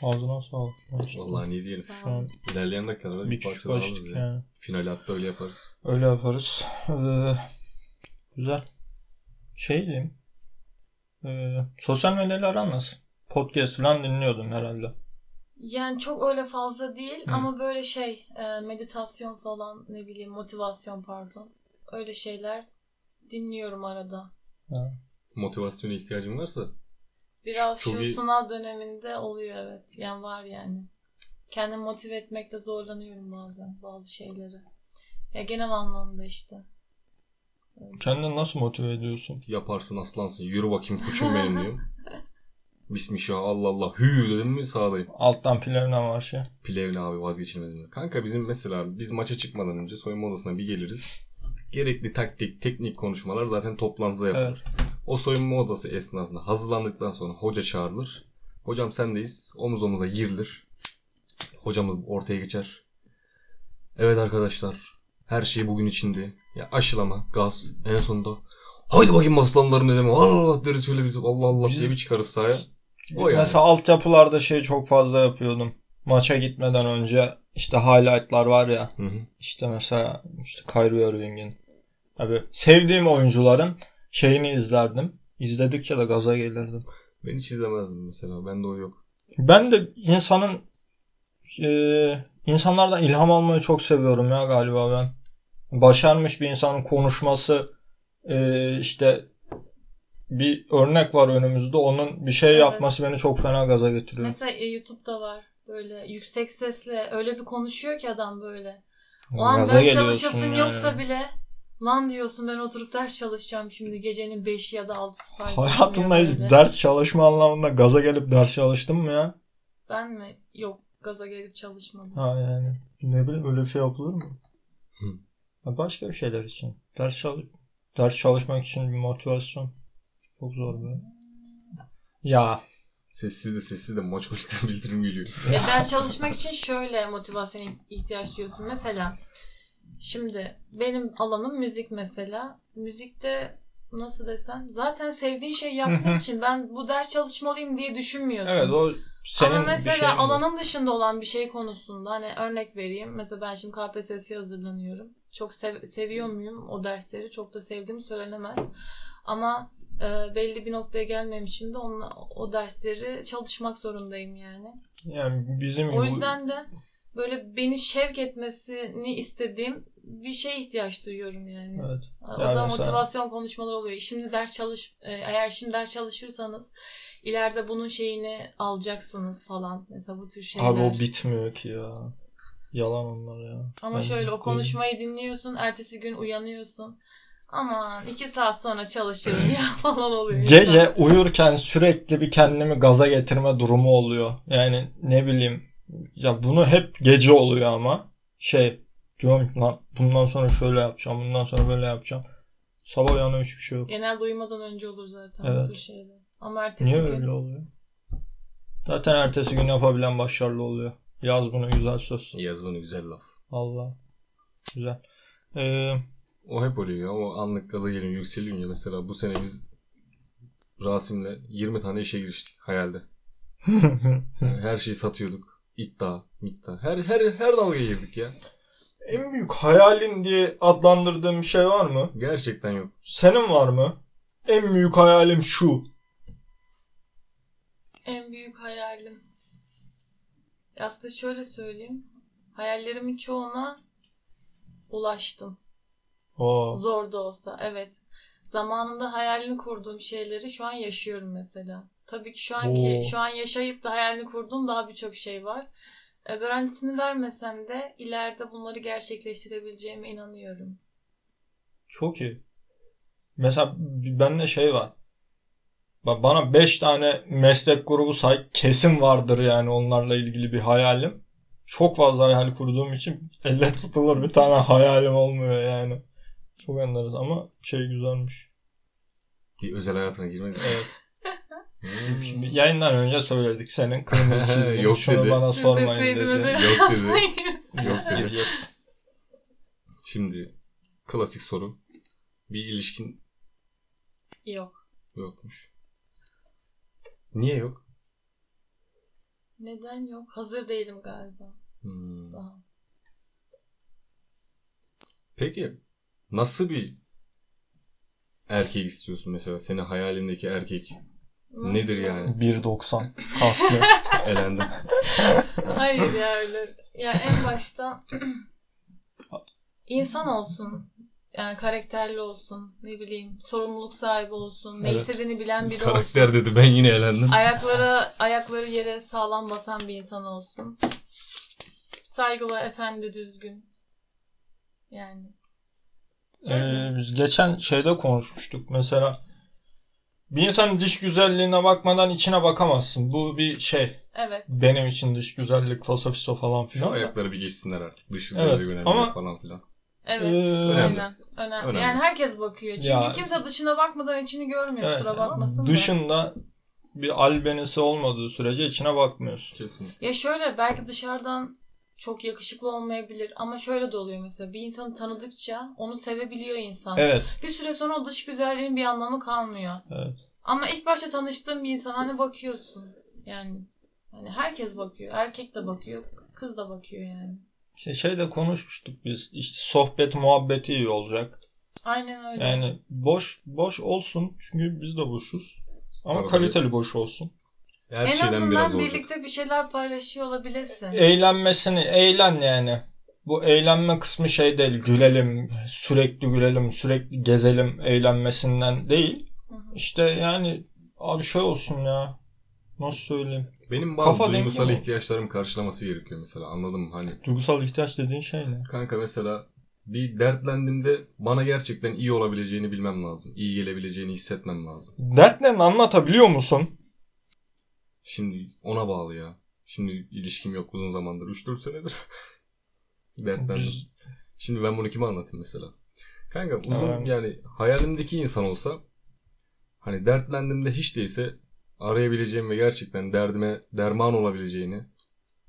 Ağzına sağlık. Vallahi ne diyelim. Şu an İlerleyen dakikalarda bir, parça daha alırız açtık ya. yani. Finali hatta öyle yaparız. Öyle yaparız. Ee, güzel. Şey diyeyim. Ee, sosyal medyalar nasıl? Podcast falan dinliyordun herhalde. Yani çok öyle fazla değil Hı. ama böyle şey e, meditasyon falan ne bileyim motivasyon pardon. Öyle şeyler dinliyorum arada. Motivasyona ihtiyacın varsa Biraz Çok şu iyi. sınav döneminde oluyor evet. Yani var yani. Kendimi motive etmekte zorlanıyorum bazen bazı şeyleri. Ya genel anlamda işte. Kendini nasıl motive ediyorsun? yaparsın aslansın. Yürü bakayım koçum benim diyorum. [laughs] Bismillah Allah Allah hü dedim mi sağdayım. Alttan pilavına marşı. Plevne abi vazgeçilmez. Kanka bizim mesela biz maça çıkmadan önce soyunma odasına bir geliriz. Gerekli taktik, teknik konuşmalar zaten toplantıda yapılır. Evet. O soyunma odası esnasında hazırlandıktan sonra hoca çağrılır. Hocam sendeyiz. Omuz omuza girilir. Hocamız ortaya geçer. Evet arkadaşlar. Her şey bugün içinde. Ya aşılama, gaz. En sonunda haydi bakayım aslanlarım dedim. Allah Allah deriz şöyle bir Allah Allah diye bir çıkarız sahaya. O yani. Mesela altyapılarda şey çok fazla yapıyordum. Maça gitmeden önce işte highlightlar var ya. Hı hı. İşte mesela işte Kyrie Irving'in. Abi sevdiğim oyuncuların şeyini izlerdim. İzledikçe de gaza gelirdim. Ben hiç izlemezdim mesela. Bende o yok. Ben de insanın e, insanlardan ilham almayı çok seviyorum ya galiba ben. Başarmış bir insanın konuşması e, işte bir örnek var önümüzde. Onun bir şey Evet. yapması beni çok fena gaza getiriyor. Mesela e, YouTube'da var böyle yüksek sesle öyle bir konuşuyor ki adam böyle. O an Gaza ders çalışasın yani. yoksa bile lan diyorsun ben oturup ders çalışacağım şimdi gecenin 5'i ya da 6'sı fark Hayatında hiç böyle. ders çalışma anlamında gaza gelip ders çalıştın mı ya? Ben mi? Yok gaza gelip çalışmadım. Ha yani ne bileyim öyle bir şey yapılır mı? Hı. Ya Başka bir şeyler için. Ders çalış ders çalışmak için bir motivasyon. Çok zor be. Ya Sessiz de sessiz de maç başında [laughs] bildirim geliyor. Ya ders çalışmak için şöyle motivasyona ihtiyaç duyuyorsun. Mesela şimdi benim alanım müzik mesela. Müzikte nasıl desem zaten sevdiğin şey yaptığın için ben bu ders çalışmalıyım diye düşünmüyorsun. evet o senin Ama bir mesela şeyin bu. alanın dışında olan bir şey konusunda hani örnek vereyim. Mesela ben şimdi KPSS'ye hazırlanıyorum. Çok sev- seviyor muyum o dersleri? Çok da sevdiğim söylenemez. Ama e, belli bir noktaya gelmem için de onunla, o dersleri çalışmak zorundayım yani. Yani bizim O yüzden de böyle beni şevk etmesini istediğim bir şeye ihtiyaç duyuyorum yani. evet. O Yani da mesela- motivasyon konuşmaları oluyor. Şimdi ders çalış e, eğer şimdi ders çalışırsanız ileride bunun şeyini alacaksınız falan. Mesela bu tür şeyler. Abi o bitmiyor ki ya. Yalan onlar ya. Ama Ben- şöyle o konuşmayı dinliyorsun, ertesi gün uyanıyorsun. Aman iki saat sonra çalışırım ya [laughs] falan oluyor. insan. Gece uyurken sürekli bir kendimi gaza getirme durumu oluyor. Yani ne bileyim ya bunu hep gece oluyor ama şey diyorum ki, lan bundan sonra şöyle yapacağım, bundan sonra böyle yapacağım. Sabah uyanıyorum hiçbir şey yok. Genelde uyumadan önce olur zaten Evet. bu şeyler. Ama ertesi Niye gün öyle oluyor? Zaten ertesi gün yapabilen başarılı oluyor. Yaz bunu güzel söz. Yaz bunu güzel laf. Allah. Güzel. Ee, O hep oluyor ya. O anlık gaza geliyor, yükseliyor ya. Mesela bu sene biz Rasim'le 20 tane işe giriştik hayalde. [laughs] Yani her şeyi satıyorduk. İddia, mikta. Her her her dalgaya girdik ya. en büyük hayalin diye adlandırdığın bir şey var mı? Gerçekten yok. Senin var mı? En büyük hayalim şu. en büyük hayalim. Aslında şöyle söyleyeyim. Hayallerimin çoğuna ulaştım. Oo. Zor da olsa evet. Zamanında hayalini kurduğum şeyleri şu an yaşıyorum mesela. Tabii ki şu anki Oo. şu an yaşayıp da hayalini kurduğum daha birçok şey var. E, Garantisini vermesem de ileride bunları gerçekleştirebileceğime inanıyorum. Çok iyi. Mesela bende şey var. Bak bana 5 tane meslek grubu say kesin vardır yani onlarla ilgili bir hayalim. Çok fazla hayal kurduğum için elle tutulur bir tane hayalim olmuyor yani. Çok enleriz ama şey güzelmiş. Bir özel hayatına girmedik. Evet. Hmm. Şimdi yayından önce söyledik senin kırmızı [laughs] çizgin. Yok Şunu dedi. bana sormayın dedi. Yok dedi. Yok dedi. Şimdi klasik soru. Bir ilişkin Yok. yokmuş. Niye yok? Neden yok? Hazır değilim galiba. Hmm. Daha. Peki nasıl bir erkek istiyorsun mesela? Senin hayalindeki erkek Nasıl? nedir yani? 1.90 kaslı. [laughs] Elendim. Hayır ya öyle. Ya en başta [clears throat] insan olsun. Yani karakterli olsun. Ne bileyim sorumluluk sahibi olsun. Ne Evet. istediğini bilen biri olsun. Karakter dedi ben yine elendim. Ayakları ayakları yere sağlam basan bir insan olsun. Saygılı, efendi, düzgün. Yani Ee, biz geçen şeyde konuşmuştuk. Mesela bir insanın dış güzelliğine bakmadan içine bakamazsın. Bu bir şey. evet. Benim için dış güzellik fasafiso falan Şu filan. da. ayakları bir geçsinler artık. Dışı Evet, evet, önemli ama- falan filan. Evet. Ee, aynen. Önemli. Önemli. Yani herkes bakıyor. Çünkü Ya- kimse dışına bakmadan içini görmüyor. Evet, Kusura bakmasın da. Dışında bir albenisi olmadığı sürece içine bakmıyorsun. Kesinlikle. Ya şöyle belki dışarıdan çok yakışıklı olmayabilir ama şöyle de oluyor mesela bir insanı tanıdıkça onu sevebiliyor insan. Evet. Bir süre sonra o dış güzelliğin bir anlamı kalmıyor. Evet. Ama ilk başta tanıştığın bir insan hani bakıyorsun. Yani hani herkes bakıyor. Erkek de bakıyor, kız da bakıyor yani. İşte şeyde konuşmuştuk biz. İşte sohbet muhabbeti iyi olacak. Aynen öyle. Yani boş boş olsun. Çünkü biz de boşuz. Ama Tabii. kaliteli boş olsun. Her en şeyden azından biraz olacak. birlikte bir şeyler paylaşıyor olabilirsin. Eğlenmesini eğlen yani. Bu eğlenme kısmı şey değil. Gülelim, sürekli gülelim, sürekli gezelim eğlenmesinden değil. Hı hı. İşte yani abi şey olsun ya. Nasıl söyleyeyim? Benim bazı Kafa duygusal mi? ihtiyaçlarımı karşılaması gerekiyor mesela. Anladın mı? Hani Duygusal ihtiyaç dediğin şey ne? kanka mesela bir dertlendiğimde bana gerçekten iyi olabileceğini bilmem lazım. İyi gelebileceğini hissetmem lazım. Dertlerini anlatabiliyor musun? Şimdi ona bağlı ya. Şimdi ilişkim yok uzun zamandır. 3-4 senedir. [laughs] Dertlendim. Biz Şimdi ben bunu kime anlatayım mesela? Kanka uzun Evet. yani hayalimdeki insan olsa hani dertlendiğimde hiç değilse arayabileceğim ve gerçekten derdime derman olabileceğini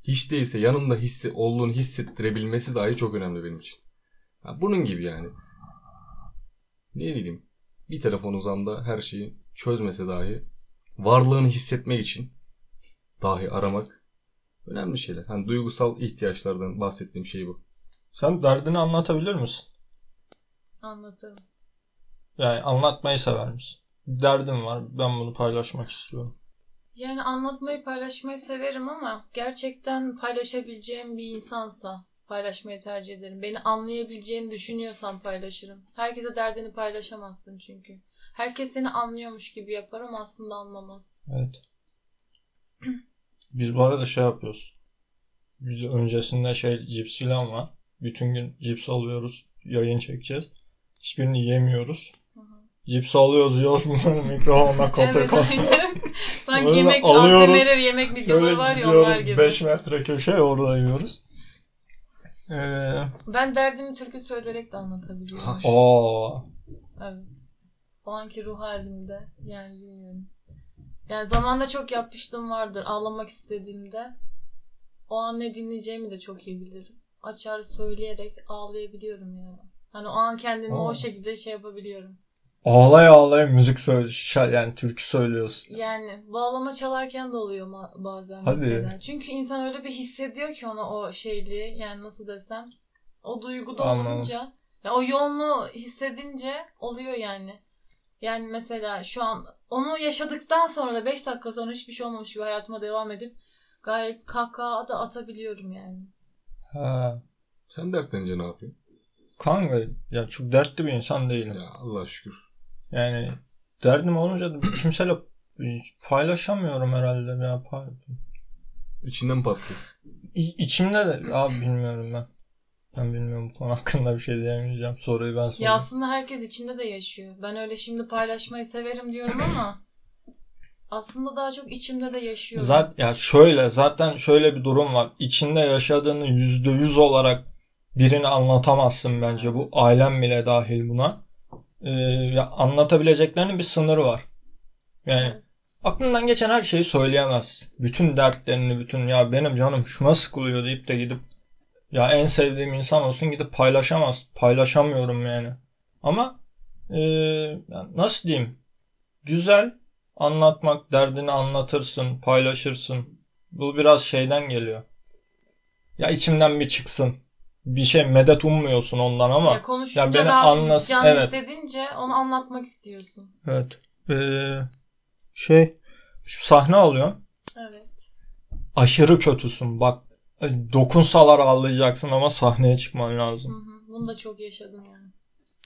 hiç değilse yanımda hissi, olduğunu hissettirebilmesi dahi çok önemli benim için. Ha, bunun gibi yani. Ne bileyim bir telefon uzamda her şeyi çözmese dahi varlığını hissetmek için dahi aramak önemli şeyler. Hani duygusal ihtiyaçlardan bahsettiğim şey bu. sen derdini anlatabilir misin? Anlatırım. Yani anlatmayı sever misin? Bir derdim var. Ben bunu paylaşmak istiyorum. Yani anlatmayı paylaşmayı severim ama gerçekten paylaşabileceğim bir insansa paylaşmayı tercih ederim. Beni anlayabileceğini düşünüyorsam paylaşırım. Herkese derdini paylaşamazsın çünkü. Herkes seni anlıyormuş gibi yapar ama aslında anlamaz. Evet. [clears throat] Biz bu arada şey yapıyoruz. Biz öncesinde şey cips falan var. Bütün gün cips alıyoruz. Yayın çekeceğiz. Hiçbirini yemiyoruz. Hı hı. Cips alıyoruz yiyoruz bunları mikrofonla [laughs] kote Evet, aynen. Sanki yemek alıyoruz. ASMR yemek videoları var ya onlar gibi. 5 metre köşe orada yiyoruz. Ee, Ben derdimi türkü söyleyerek de anlatabiliyorum. Aa, Evet. O anki ruh halimde. Yani bilmiyorum. Yani zamanda çok yapmıştım vardır ağlamak istediğimde. O an ne dinleyeceğimi de çok iyi bilirim. Açar söyleyerek ağlayabiliyorum yani. Hani o an kendimi Oo. o şekilde şey yapabiliyorum. ağlaya ağlaya müzik söyle yani türkü söylüyorsun. Yani bağlama çalarken de oluyor bazen Hadi. mesela. Çünkü insan öyle bir hissediyor ki ona o şeyliği yani nasıl desem. O duyguda Anladım. olunca ya o yoğunluğu hissedince oluyor yani. Yani mesela şu an onu yaşadıktan sonra da 5 dakika sonra hiçbir şey olmamış gibi hayatıma devam edip gayet kahkaha da atabiliyorum yani. Ha. Sen dertlenince ne yapıyorsun? Kanka ya çok dertli bir insan değilim. Ya Allah şükür. Yani derdim olunca da kimseyle paylaşamıyorum herhalde ya. Pay- İçinden patlıyor. İ- içimde de abi bilmiyorum ben. Ben bilmiyorum bu konu hakkında bir şey diyemeyeceğim. Soruyu ben Ya sorayım. aslında herkes içinde de yaşıyor. Ben öyle şimdi paylaşmayı severim diyorum ama aslında daha çok içimde de yaşıyorum. Zaten ya şöyle zaten şöyle bir durum var. İçinde yaşadığını yüzde yüz olarak birine anlatamazsın bence. Bu ailem bile dahil buna. Ee, ya anlatabileceklerinin bir sınırı var. Yani aklından geçen her şeyi söyleyemez. Bütün dertlerini, bütün ya benim canım şuna sıkılıyor deyip de gidip ya en sevdiğim insan olsun gidip paylaşamaz. Paylaşamıyorum yani. Ama yani nasıl diyeyim? Güzel anlatmak, derdini anlatırsın, paylaşırsın. Bu biraz şeyden geliyor. Ya içimden bir çıksın. Bir şey medet ummuyorsun ondan ama. ya konuşunca ya beni can evet. hissedince onu anlatmak istiyorsun. Evet. Ee, şey sahne alıyorum. Evet. Aşırı kötüsün. Bak dokunsalar ağlayacaksın ama sahneye çıkman Hı lazım. hı. Bunu da çok yaşadım yani.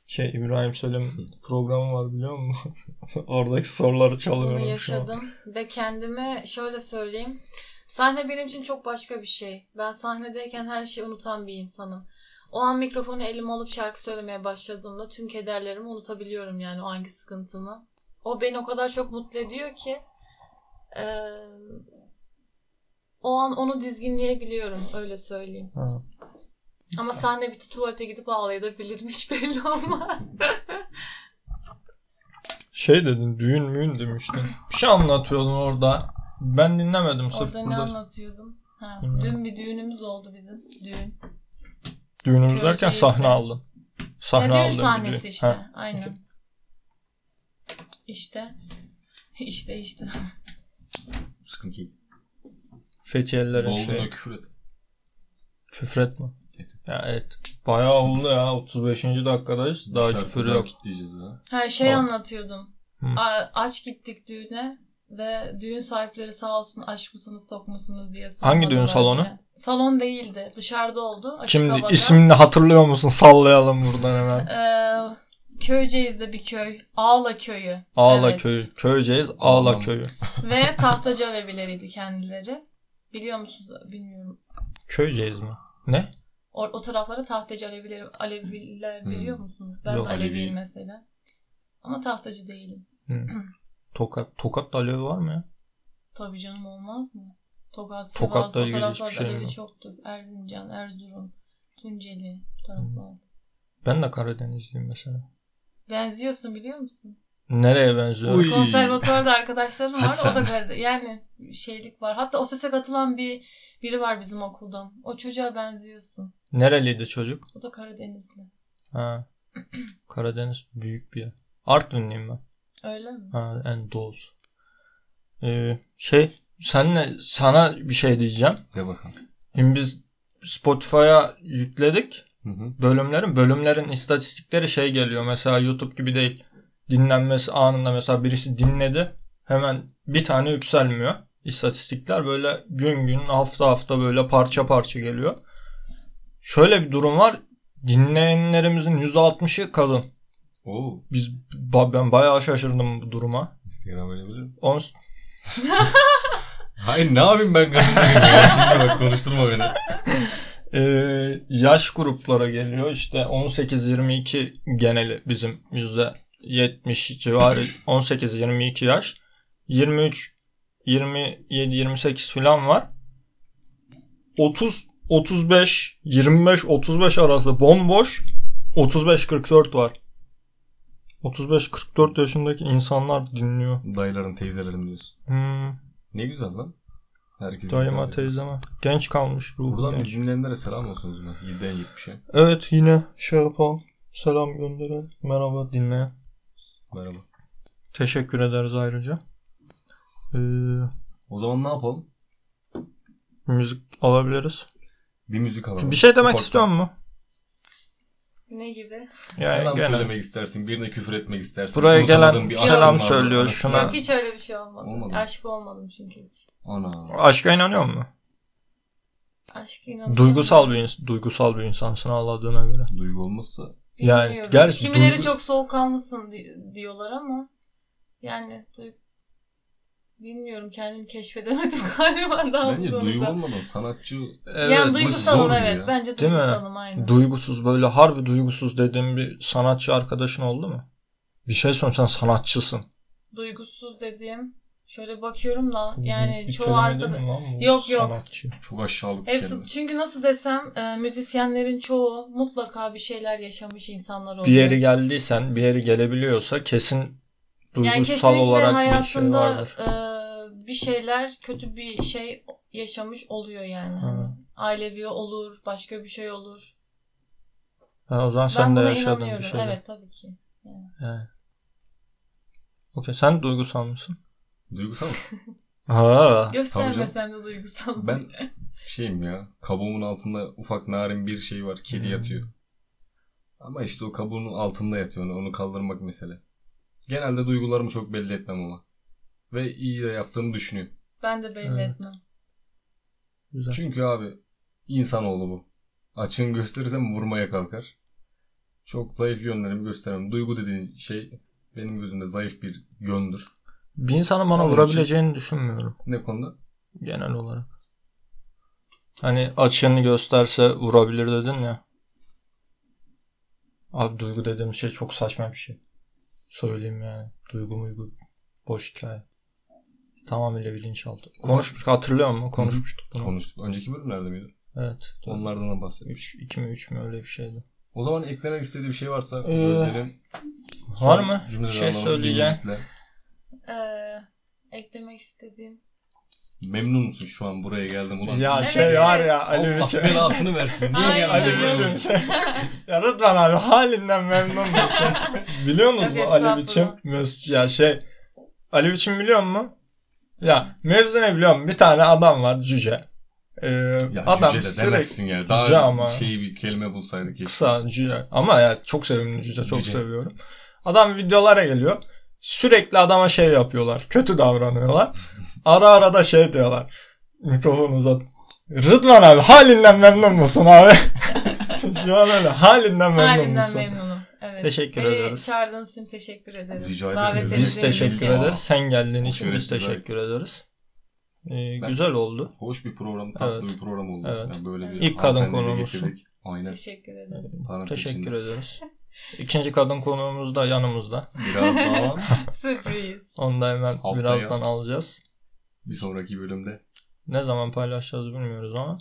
Şey İbrahim Selim programı var biliyor musun? [laughs] Oradaki soruları Bunu çalıyorum şu an. yaşadım ve kendime şöyle söyleyeyim. Sahne benim için çok başka bir şey. Ben sahnedeyken her şeyi unutan bir insanım. O an mikrofonu elime alıp şarkı söylemeye başladığımda tüm kederlerimi unutabiliyorum yani o anki sıkıntımı. O beni o kadar çok mutlu ediyor ki eee, o an onu dizginleyebiliyorum öyle söyleyeyim. Ha. Ama sahne bitip tuvalete gidip ağlayabilirim hiç [laughs] belli olmaz. Şey dedin düğün müğün demiştin. Bir şey anlatıyordun orada. Ben dinlemedim sırf Orada ne burada. anlatıyordum? Ha, Bilmiyorum. dün bir düğünümüz oldu bizim. Düğün. Düğünümüz derken Köyceğiz'de. sahne aldın. Sahne ya aldın. düğün bir sahnesi işte. Ha. Aynen. İşte. [laughs] İşte işte. Sıkıntı. Fethiyelilerin Olduğuna şey. küfür et. Küfretme. Evet. Ya evet. Bayağı oldu ya. 35. dakikadayız. Daha küfür Şarkıdan yok. kitleyeceğiz ha. Ha şey Tamam. anlatıyordum. Hı. A- aç gittik düğüne ve düğün sahipleri sağ olsun aç mısınız tok musunuz diye sormadılar Hangi düğün salonu? bile. Salon değildi. Dışarıda oldu. Açık Şimdi havada. ismini hatırlıyor musun? Sallayalım buradan hemen. Ee, Köyceğiz'de bir köy. Ağla köyü. Ağla Evet. köyü. Köyceğiz Ağla köyü. Ve tahtacı Alevileriydi kendileri. Biliyor musunuz? Bilmiyorum. Köyceğiz mi? Ne? O, o tarafları tahtacı Aleviler, Aleviler Hmm. biliyor musunuz? Ben Yok. de Aleviyim Aleviyim. mesela. Ama tahtacı değilim. Tokat. Tokat'ta Alevi var mı ya? Tabii canım olmaz mı? Tokat, Sivas, Tokat'la o taraflarda şeyim Alevi yok. çoktur. Erzincan, Erzurum, Tunceli bu taraflarda. Ben de Karadenizliyim mesela. Benziyorsun biliyor musun? Nereye benziyor? Konservatuvarda arkadaşlarım var. O da Karadeniz. Yani şeylik var. Hatta o sese katılan bir biri var bizim okuldan. O çocuğa benziyorsun. Nereliydi çocuk? O da Karadenizli. Ha. [clears throat] Karadeniz büyük bir yer. Artvinliyim ben. Öyle mi? Ha, en doğusu. Ee, şey senle sana bir şey diyeceğim. De bakalım. Şimdi biz Spotify'a yükledik Hı hı. bölümlerin. Bölümlerin istatistikleri şey geliyor. Mesela YouTube gibi değil. Dinlenmesi anında mesela birisi dinledi. Hemen bir tane yükselmiyor. İstatistikler böyle gün gün hafta hafta böyle parça parça geliyor. Şöyle bir durum var. Dinleyenlerimizin %60'ı kadın. Oo. Biz ben bayağı şaşırdım bu duruma. Instagram verebilir miyim? On, [laughs] Hayır ne yapayım ben ya. Şimdi bak konuşturma beni. Ee, yaş gruplara geliyor. İşte 18-22 geneli bizim %70 civarı 18-22 yaş. 23 27 28 falan var. 30 35 25 35 arası bomboş. 35 44 var. 35 44 yaşındaki insanlar dinliyor. Dayıların teyzelerin diyorsun. Hmm, Ne güzel lan. Herkes dayıma teyzeme. Genç kalmış ruhu. Buradan genç. dinleyenlere selam olsun o zaman. 7'den 70'e. Evet yine şey yapalım. Selam gönderelim. Merhaba dinleyen. Merhaba. Teşekkür ederiz ayrıca. Ee, O zaman ne yapalım? müzik alabiliriz. Bir müzik alalım. Bir şey demek istiyor mu? Ne gibi? Yani selam gene söylemek istersin. Birine küfür etmek istersin. Buraya gelen bir selam söylüyor, şuna- Yok hiç öyle bir şey olmadı. Olmadı? Aşık olmadım çünkü hiç. Ana. aşka inanıyor mu? Aşk inanıyorum. Duygusal bir ins- duygusal bir insansın ağladığına göre. Duygu olmazsa Yani gerçi Kimileri duygu- çok soğukkanlısın di- diyorlar ama yani duy- bilmiyorum kendimi keşfedemedim [laughs] galiba daha bence duygu olmadan sanatçı Evet, yani duygusalım evet. ya. Bence Değil mi? duygusalım aynen. duygusuz böyle harbi duygusuz dediğim bir sanatçı arkadaşın oldu mu? Bir şey söyleyeyim sen sanatçısın. Duygusuz dediğim şöyle bakıyorum da yani bir çoğu bu? Yok, yok. Sanatçı. çok aşağılık Hepsi kelime. çünkü nasıl desem e, müzisyenlerin çoğu mutlaka bir şeyler yaşamış insanlar oluyor. Bir yere geldiysen bir yere gelebiliyorsa kesin duygusal kesinlikle olarak bir şey hayatında vardır. e, bir şeyler kötü bir şey yaşamış oluyor yani. Ha. Hani ailevi olur, başka bir şey olur. Ha, o zaman ben sen de yaşadın bir şeyler. Evet tabii ki. Yani. Okey sen duygusal mısın? Duygusal mı? [laughs] Ha. Göstermesem de duygusal. Ben [laughs] şeyim ya. Kabuğumun altında ufak narin bir şey var. Kedi Hmm. yatıyor. Ama işte o kabuğun altında yatıyor. Onu, onu kaldırmak mesele. Genelde duygularımı çok belli etmem ama. Ve iyi de yaptığımı düşünüyorum. Ben de belli Evet. etmem. Güzel. Çünkü abi insanoğlu bu. Açığını gösterirsem vurmaya kalkar. Çok zayıf yönlerimi göstermem. Duygu dediğin şey benim gözümde zayıf bir yöndür. Bir insanın bana Onun vurabileceğini düşünmüyorum Ne konuda? genel olarak. Hani açığını gösterse vurabilir dedin ya. Abi duygu dediğim şey çok saçma bir şey. Söyleyeyim yani. Duygu muygu boş hikaye. Tamamıyla bilinçaltı. Konuşmuştuk hatırlıyor musun? Konuşmuştuk bunu. Konuştuk. Önceki bölümlerde miydi? Evet. Onlardan da bahsettik. 3, 2 mi 3 mü öyle bir şeydi. O zaman eklemek istediği bir şey varsa Ee, Özlem'in Var mı? Bir şey söyleyeceğim. Ee, eklemek istediğim. Memnun musun şu an buraya geldim ulan? Ya Evet, şey var ya Ali Allah Biçim. belasını versin. Niye Aynen. geldin? Ali. Biçim şey. [laughs] ya Rıdvan abi halinden memnun musun? [laughs] biliyor musunuz Yok, bu Ali Biçim? Mes- Ya şey Ali Biçim biliyor musun? Ya mevzu ne biliyor musun? Bir tane adam var cüce. Ee, Ya adam cüce de sürekli demezsin ya. Daha Cüce ama. şey bir kelime bulsaydık. keşke. kısa cüce. Ama ya çok sevimli cüce. Çok Cüce. seviyorum. Adam videolara geliyor. Sürekli adama şey yapıyorlar. Kötü davranıyorlar. [laughs] Ara ara da şey diyorlar. Mikrofon uzat. Rıdvan abi halinden memnun musun abi? [laughs] Şu an öyle. Halinden memnun Halimden musun? memnunum. Evet. Teşekkür Beni ederiz. çağırdığınız için teşekkür ederim. Rica ederiz. Davet Biz teşekkür ederiz. Sen geldiğin için biz şerefsiz teşekkür ederiz. Ee, Ben- güzel oldu. Hoş bir program, tatlı Evet. bir program oldu. Evet. Yani böyle bir İlk kadın hanımefendiyle konuğumuzsun. getirdik. Aynen. Teşekkür ederim. Parantez Teşekkür içinde. ederiz. İkinci kadın konuğumuz da yanımızda. Biraz daha [laughs] Sürpriz. Onu da hemen Haftaya. birazdan alacağız. Bir sonraki bölümde. Ne zaman paylaşacağız bilmiyoruz ama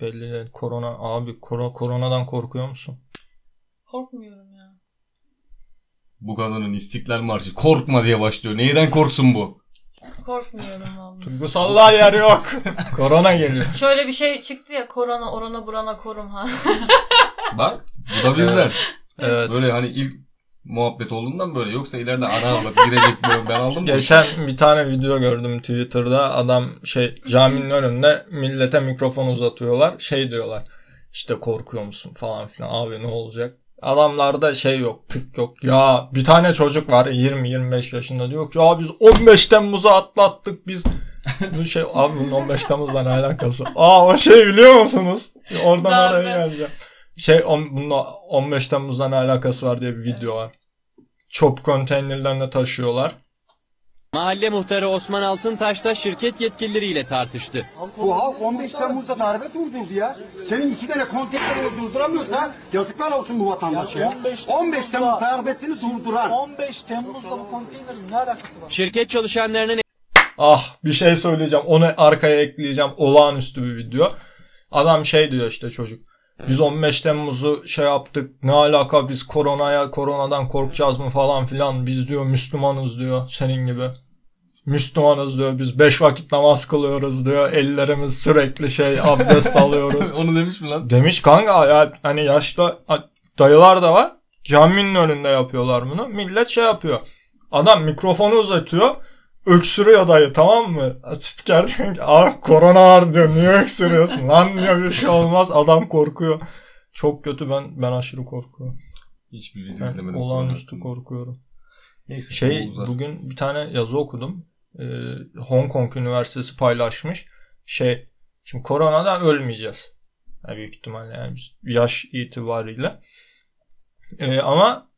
belli değil. Korona abi koro, koronadan korkuyor musun? Korkmuyorum ya. Bu kadının İstiklal Marşı korkma diye başlıyor. Neyden korksun bu? Korkmuyorum vallahi. Duygusallığa yer yok. [laughs] Korona geliyor. Şöyle bir şey çıktı ya korona orana burana korum ha. Bak bu da bizler. Evet. Böyle hani ilk muhabbet olduğundan böyle. Yoksa ileride ana avlat girecek böyle. Ben aldım. Geçen bir tane video gördüm Twitter'da. Adam şey caminin önünde millete mikrofon uzatıyorlar. Şey diyorlar. İşte korkuyor musun falan filan. Abi ne olacak? Adamlarda şey yok, tık yok. Ya bir tane çocuk var 20-25 yaşında diyor ki ya biz 15 Temmuz'u atlattık biz. Bu şey abi bunun 15 Temmuz'la ne alakası? Aa o şey biliyor musunuz? Oradan Darbe. oraya geleceğim. Şey on, bunun 15 Temmuz'la ne alakası var diye bir video var. çöp konteynerlerine taşıyorlar. Mahalle muhtarı Osman Altıntaş da şirket yetkilileriyle tartıştı. Bu halk 15 Temmuz'da darbe durdurdu ya. Senin iki tane konteyneri durduramıyorsa yazıklar olsun bu vatandaşa. Ya. 15 15 Temmuz darbesini durduran. 15 Temmuz'da bu konteynerin ne alakası var? Şirket çalışanlarının Ah bir şey söyleyeceğim. Onu arkaya ekleyeceğim. Olağanüstü bir video. Adam şey diyor işte çocuk. Biz 15 Temmuz'u şey yaptık. Ne alaka biz koronaya koronadan korkacağız mı falan filan. Biz diyor Müslümanız diyor senin gibi. Müslümanız diyor. Biz 5 vakit namaz kılıyoruz diyor. Ellerimiz sürekli şey abdest [laughs] alıyoruz. Onu demiş mi lan? Demiş kanka ya hani yaşta dayılar da var. Caminin önünde yapıyorlar bunu. Millet şey yapıyor. Adam mikrofonu uzatıyor. Öksürüyor dayı tamam mı? Spiker diyor ki abi korona var diyor. Niye öksürüyorsun? Lan diyor bir şey olmaz. Adam korkuyor. Çok kötü ben ben aşırı korkuyorum. Hiçbir video Ben izlemedim. olağanüstü korkuyorum. Neyse, Şey bugün bir tane yazı okudum. Ee, Hong Kong Üniversitesi paylaşmış. Şey şimdi koronadan ölmeyeceğiz. Yani büyük ihtimalle yani yaş itibariyle. Ee, ama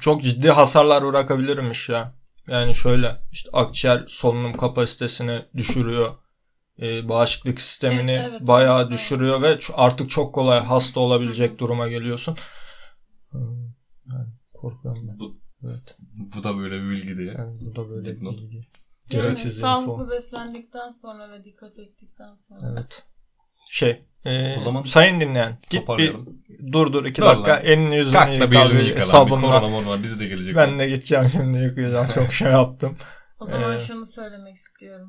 çok ciddi hasarlar bırakabilirmiş ya. Yani şöyle işte akciğer solunum kapasitesini düşürüyor. Ee, bağışıklık sistemini Evet, evet, bayağı evet. düşürüyor ve artık çok kolay hasta olabilecek duruma geliyorsun. Hmm, Yani korkuyorum ben. Bu, Evet. bu da böyle bir bilgi diye. Yani bu da böyle bir bilgi. Yani Gereksiz sağlıklı info. beslendikten sonra ve dikkat ettikten sonra. Evet. Şey, e, O zaman sayın dinleyen git bir dur dur iki Dur dakika lan. elini yüzünü Kalk yıka bir bir yıka lan. Bir sabunla. korona morona bize de gelecek. Ben de gideceğim şimdi yıkayacağım çok şey yaptım. O zaman Ee, şunu söylemek istiyorum.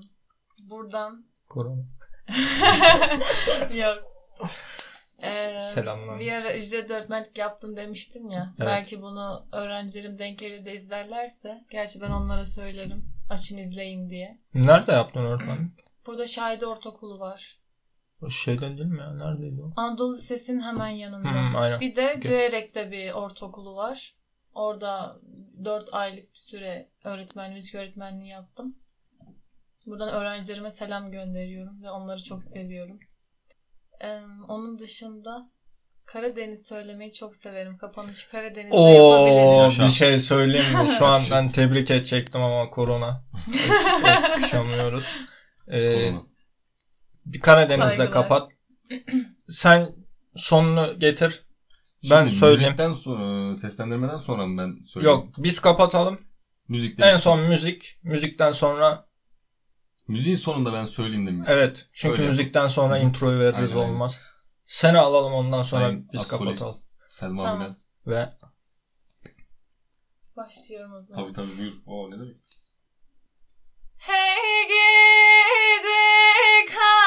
Buradan Korona. [laughs] yok. Ee, Selamlar. Bir ara ücret öğretmenlik yaptım demiştim ya. Evet. Belki bunu öğrencilerim denk gelir de izlerlerse. Gerçi ben onlara söylerim. Açın izleyin diye. Nerede yaptın öğretmen? Burada Şahide Ortaokulu var. O Şeyden değil mi ya? Neredeydi o? Anadolu Lisesi'nin hemen yanında. Hmm, aynen. Bir de Okey. Göğerek'te bir ortaokulu var. Orada 4 aylık bir süre öğretmen, müzik öğretmenliği yaptım. Buradan öğrencilerime selam gönderiyorum ve onları çok seviyorum. Ee, onun dışında Karadeniz söylemeyi çok severim. Kapanışı Karadeniz'de Oo bir şey söyleyeyim mi? Şu an ben tebrik edecektim ama korona. [laughs] Sıkışamıyoruz. Ee, Korona. Bir Karadeniz'de Saygılar. kapat. Sen sonunu getir. Ben Şimdi söyleyeyim. Müzikten sonra, seslendirmeden sonra mı ben söyleyeyim? Yok biz kapatalım. Müzikte En son müzik. Müzikten sonra Müziğin sonunda ben söyleyeyim demiş. evet. Çünkü Öyle. müzikten sonra Hı introyu veririz Aynen, aynen. olmaz. Seni alalım ondan sonra Sayın biz as solist. kapatalım. Selma Tamam. Minen. Ve Başlıyorum o zaman. Tabii tabii buyur. O ne demek? Hey gidi Karadeniz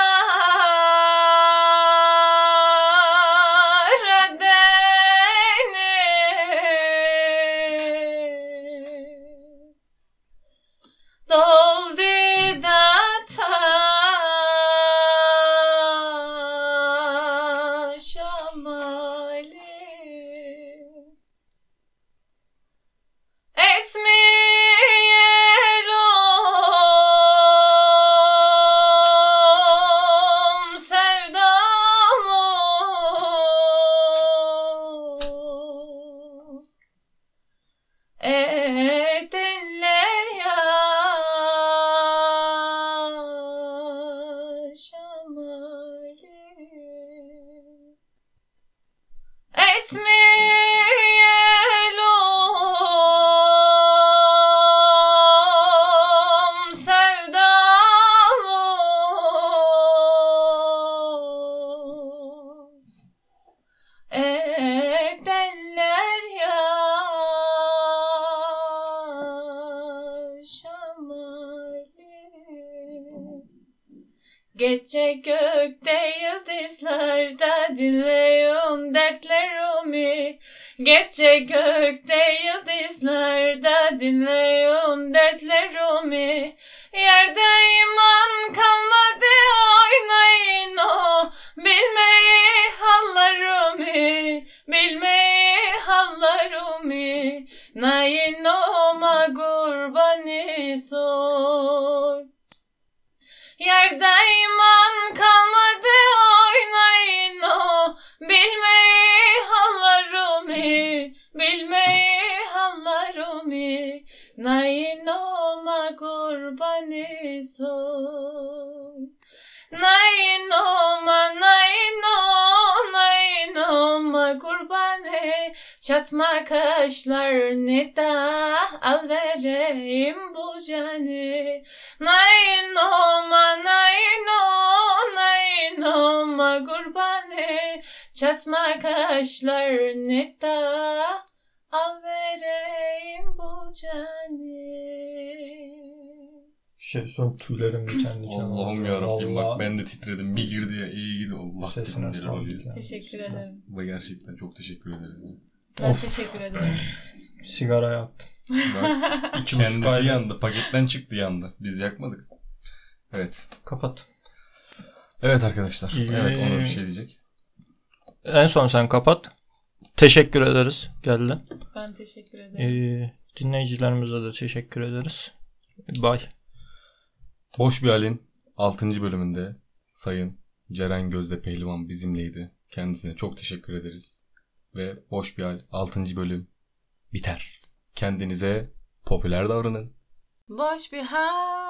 Gece gökte yıldızlarda dinleyin dertlerimi. Yerde iman kalmadı oynayın o. Bilmeyi hallarımı Bilmeyi hallarımı. Nayin oma kurbanı soy Yerde Mi Nainoma kurbani soy. Nainoma naino nainoma kurbane Çatma kaşlar ne da al vereyim bu canı Nainoma naino nainoma kurbane Çatma kaşlar ne da al vereyim bu canı Şey son tüylerim diken diken oldu. Allah'ım yarabbim Vallahi bak ben de titredim. Bir girdi ya iyi gidi. Allah Sesine sağlık. Teşekkür ederim. Ve gerçekten çok teşekkür ederiz. Ben Of. teşekkür ederim. [clears throat] Sigara yaktım. Bak, [laughs] kendisi ayda. yandı. Paketten çıktı yandı. Biz yakmadık. Evet. Kapat. Evet arkadaşlar. Ee, Evet ona bir şey diyecek. En son sen kapat. Teşekkür ederiz geldin. Ben teşekkür ederim. Ee, dinleyicilerimize de teşekkür ederiz. Bye. Boş bir halin 6. bölümünde Sayın Ceren Gözde Pehlivan bizimleydi. Kendisine çok teşekkür ederiz. Ve Boş bir hal 6. bölüm biter. Kendinize popüler davranın. Boş bir hal